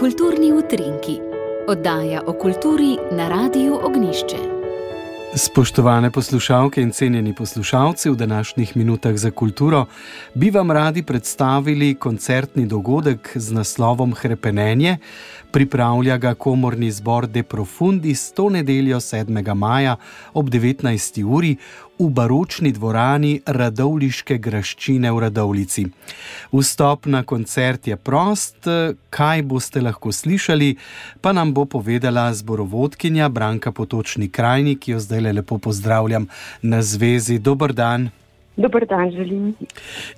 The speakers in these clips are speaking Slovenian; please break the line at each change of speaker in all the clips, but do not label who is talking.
Kulturni utrinki, oddaja o kulturi na Radiu Ognišče.
Spoštovane poslušalke in cenjeni poslušalci, v današnjih minutah za kulturo bi vam radi predstavili koncertni dogodek z naslovom Hrepenenje. Pripravlja ga komorni zbor De Profundis to nedeljo 7. maja ob 19. uri v baročni dvorani Radovliške graščine v Radovlici. Vstop na koncert je prost, kaj boste lahko slišali, pa nam bo povedala zborovodkinja Branka Potočni Krajni, ki jo zdaj lepo pozdravljam na zvezi. Dobr dan.
Dobar dan, želim.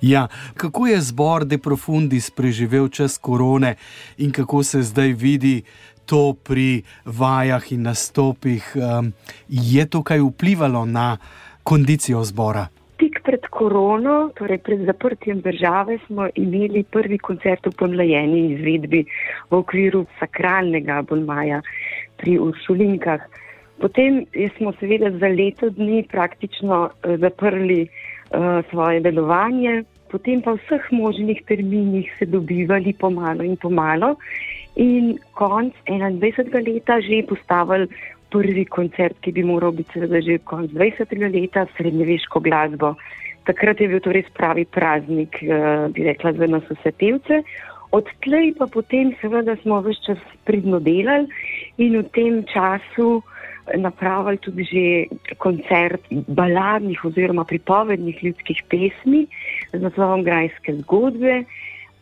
Ja, kako je zbor De Profundis preživel čas korone in kako se zdaj vidi to pri vajah in nastopih? Um, je to kaj vplivalo na kondicijo zbora?
Tik pred korono, torej pred zaprtjem države, smo imeli prvi koncert v pomlajeni izvedbi v okviru sakralnega abonmaja pri Uršulinkah. Potem smo seveda za leto dni praktično uh, zaprli uh, svoje delovanje, potem pa v vseh možnih terminih se dobivali pomalo in pomalo. In konc 21. leta že postavili prvi koncert, ki bi moral biti seveda že konc 20. leta, srednjeveško glasbo. Takrat je bil to res pravi praznik, uh, bi rekla, za nas vse pevce. Odtlej pa potem seveda smo vse čas pridno delali in v tem času napravili tudi že koncert baladnih oziroma pripovednih ljudskih pesmi z naslovom Grajske zgodbe.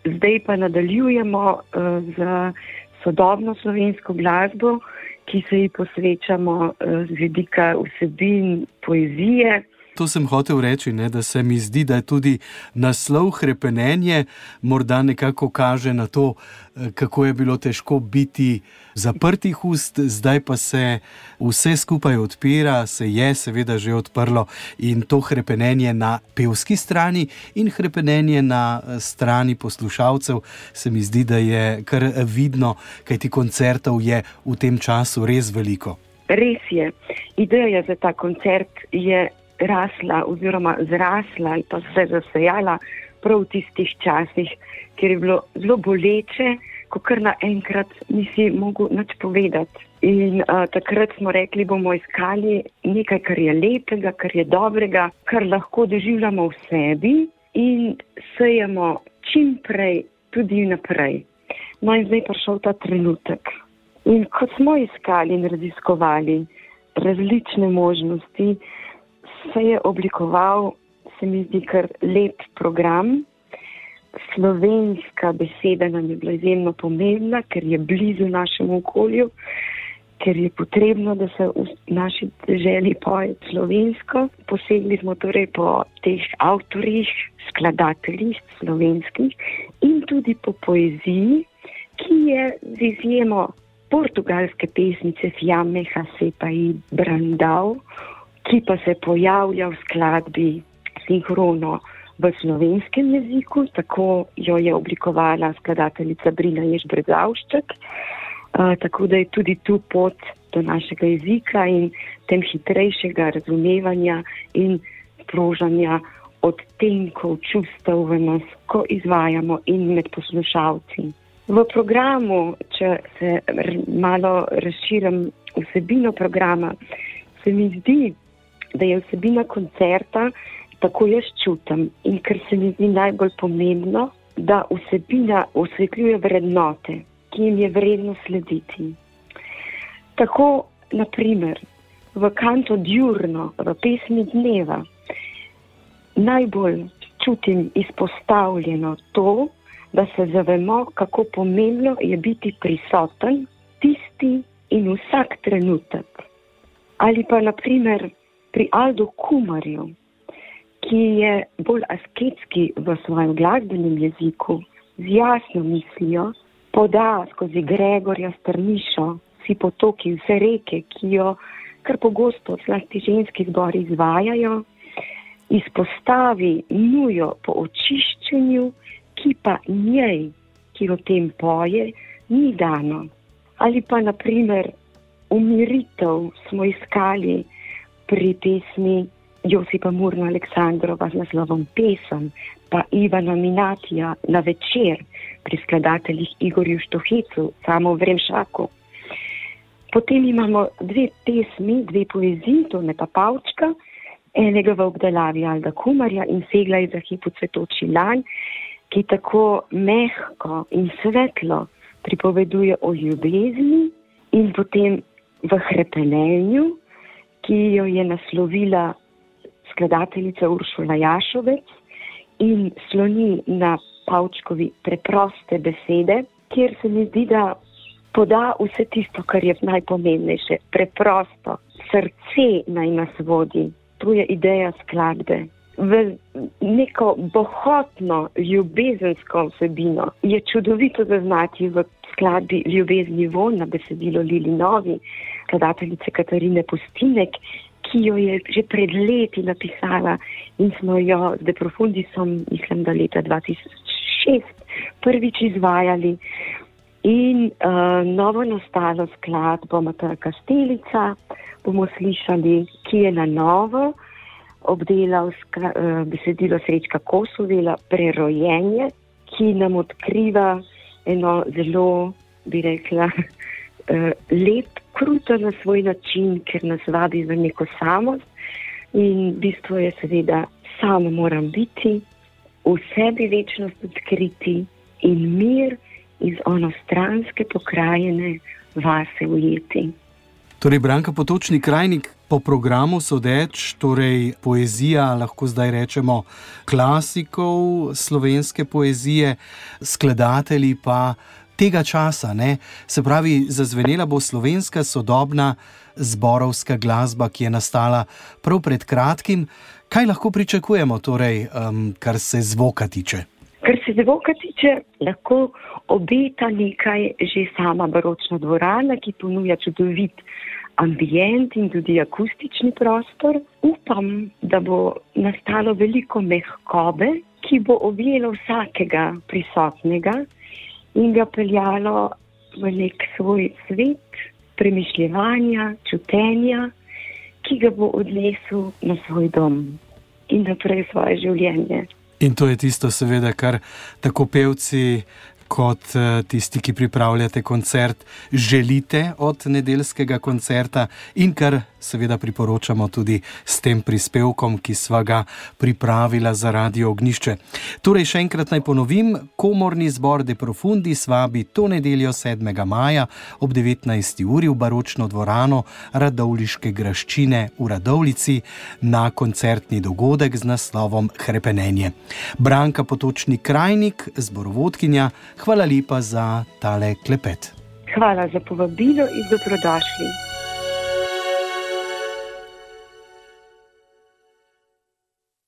Zdaj pa nadaljujemo uh, z sodobno slovensko glasbo, ki se ji posvečamo uh, z vidika vsebin poezije.
To sem hotel reči, ne, da se mi zdi, da je tudi naslov Hrepenenje morda nekako kaže na to, eh, kako je bilo težko biti zaprtih ust, zdaj pa se vse skupaj odpira, se je seveda že odprlo in to hrepenenje na pevski strani in hrepenenje na eh, strani poslušalcev se mi zdi, da je kar vidno, kaj ti koncertov je v tem času res veliko.
Res je. Ideja za ta koncert je rasla oziroma zrasla ali pa se zasejala prav v tistih časih, ker je bilo zelo boleče, ko kar naenkrat nisi mogel nič povedati. In uh, takrat smo rekli, bomo iskali nekaj, kar je lepega, kar je dobrega, kar lahko doživljamo v sebi in sejemo čim prej tudi naprej. No in zdaj prišel ta trenutek. In ko smo iskali in raziskovali različne možnosti, se je oblikoval, se mi zdi, kar lep program. Slovenska beseda nam je bila izjemno pomembna, ker je blizu našemu okolju, ker je potrebno, da se v naši državi poje slovensko. Posegli smo torej po teh avtorjih, skladateljih slovenskih in tudi po poeziji, ki je z izjemo portugalske pesnice Fjame Hasepa in Brandau ki pa se pojavlja v skladbi sinhrono v slovenskem jeziku, tako jo je oblikovala skladateljica Brina Ježbrezavšček, tako da je tudi tu pot do našega jezika in tem hitrejšega razumevanja in prožanja odtenkov čustev v nas, ko izvajamo in med poslušalci. V programu, če se malo razširim vsebino programa, se mi zdi, da je vsebina koncerta tako jaz čutim in ker se mi zdi najbolj pomembno, da vsebina osvetljuje vrednote, ki jim je vredno slediti. Tako, naprimer, v kanto Djurno, v pesmi dneva, najbolj čutim izpostavljeno to, da se zavemo, kako pomembno je biti prisoten tisti in vsak trenutek. Ali pa, naprimer, pri Aldo Kumarju, ki je bolj asketski v svojem glasbenem jeziku, z jasno mislijo, poda skozi Gregorja Strnišo, vsi potoki, vse reke, ki jo kar pogosto zlasti ženski zbori izvajajo, izpostavi nujo po očiščenju, ki pa njej, ki o tem poje, ni dano. Ali pa naprimer umiritev smo iskali, pri pesmi Josipa Murna Aleksandrova z naslovom Pesem, pa Ivana Minatija na večer, pri skladateljih Igorju Štohicu, samo v Remšaku. Potem imamo dve pesmi, dve poeziji, to je ta Pavčka, enega v obdelavi Alda Kumarja in segla je za hipu cvetoči lan, ki tako mehko in svetlo pripoveduje o ljubezni in potem v hrepenenju, ki jo je naslovila skladateljica Uršula Jašovec in sloni na Pavčkovi preproste besede, kjer se mi zdi, da poda vse tisto, kar je najpomembnejše, preprosto, srce naj nas vodi. To je ideja skladbe. V neko bohotno, ljubezensko vsebino je čudovito zaznati v skladbi Ljubezni von na besedilo Lili Novi, skladateljice Katarine Pustinek, ki jo je že pred leti napisala in smo jo z Deprofundisom, mislim, da leta 2006 prvič izvajali. In uh, novo nastalo skladbo Matera Kastelica bomo slišali, ki je na novo obdelal skla, uh, besedilo Srečka Kosovela Prerojenje, ki nam odkriva eno zelo, bi rekla, uh, lep, kruto na svoj način, ker nas vabi v neko samost. In bistvo je seveda, samo moram biti, v sebi večnost odkriti in mir iz onostranske pokrajine vase ujeti.
Torej, Branka Potočni krajnik po programu sodeč, torej poezija, lahko zdaj rečemo klasikov slovenske poezije, skladatelji pa tega časa, ne? se pravi, zazvenela bo slovenska sodobna zborovska glasba, ki je nastala prav pred kratkim. Kaj lahko pričakujemo, torej, um, kar se zvoka tiče?
Kar se zvoka tiče, lahko obeta nekaj že sama baročna dvorana, ki ponuja čudovit ambient in tudi akustični prostor. Upam, da bo nastalo veliko mehkobe, ki bo objelo vsakega prisotnega in ga peljalo v nek svoj svet premišljanja, čutenja, ki ga bo odnesel na svoj dom in naprej svoje življenje.
In to je tisto, seveda, kar tako pevci kot eh, tisti, ki pripravljate koncert, želite od nedeljskega koncerta in kar seveda priporočamo tudi s tem prispevkom, ki sva ga pripravila za radio ognišče. Torej, še enkrat naj ponovim, komorni zbor De Profundi svabi to nedeljo 7. maja ob 19. uri v baročno dvorano Radovliške graščine v Radovlici na koncertni dogodek z naslovom Hrepenenje. Branka Potočni krajnik, zborovodkinja, hvala lepa za tale klepet.
Hvala za povabilo in dobrodošli.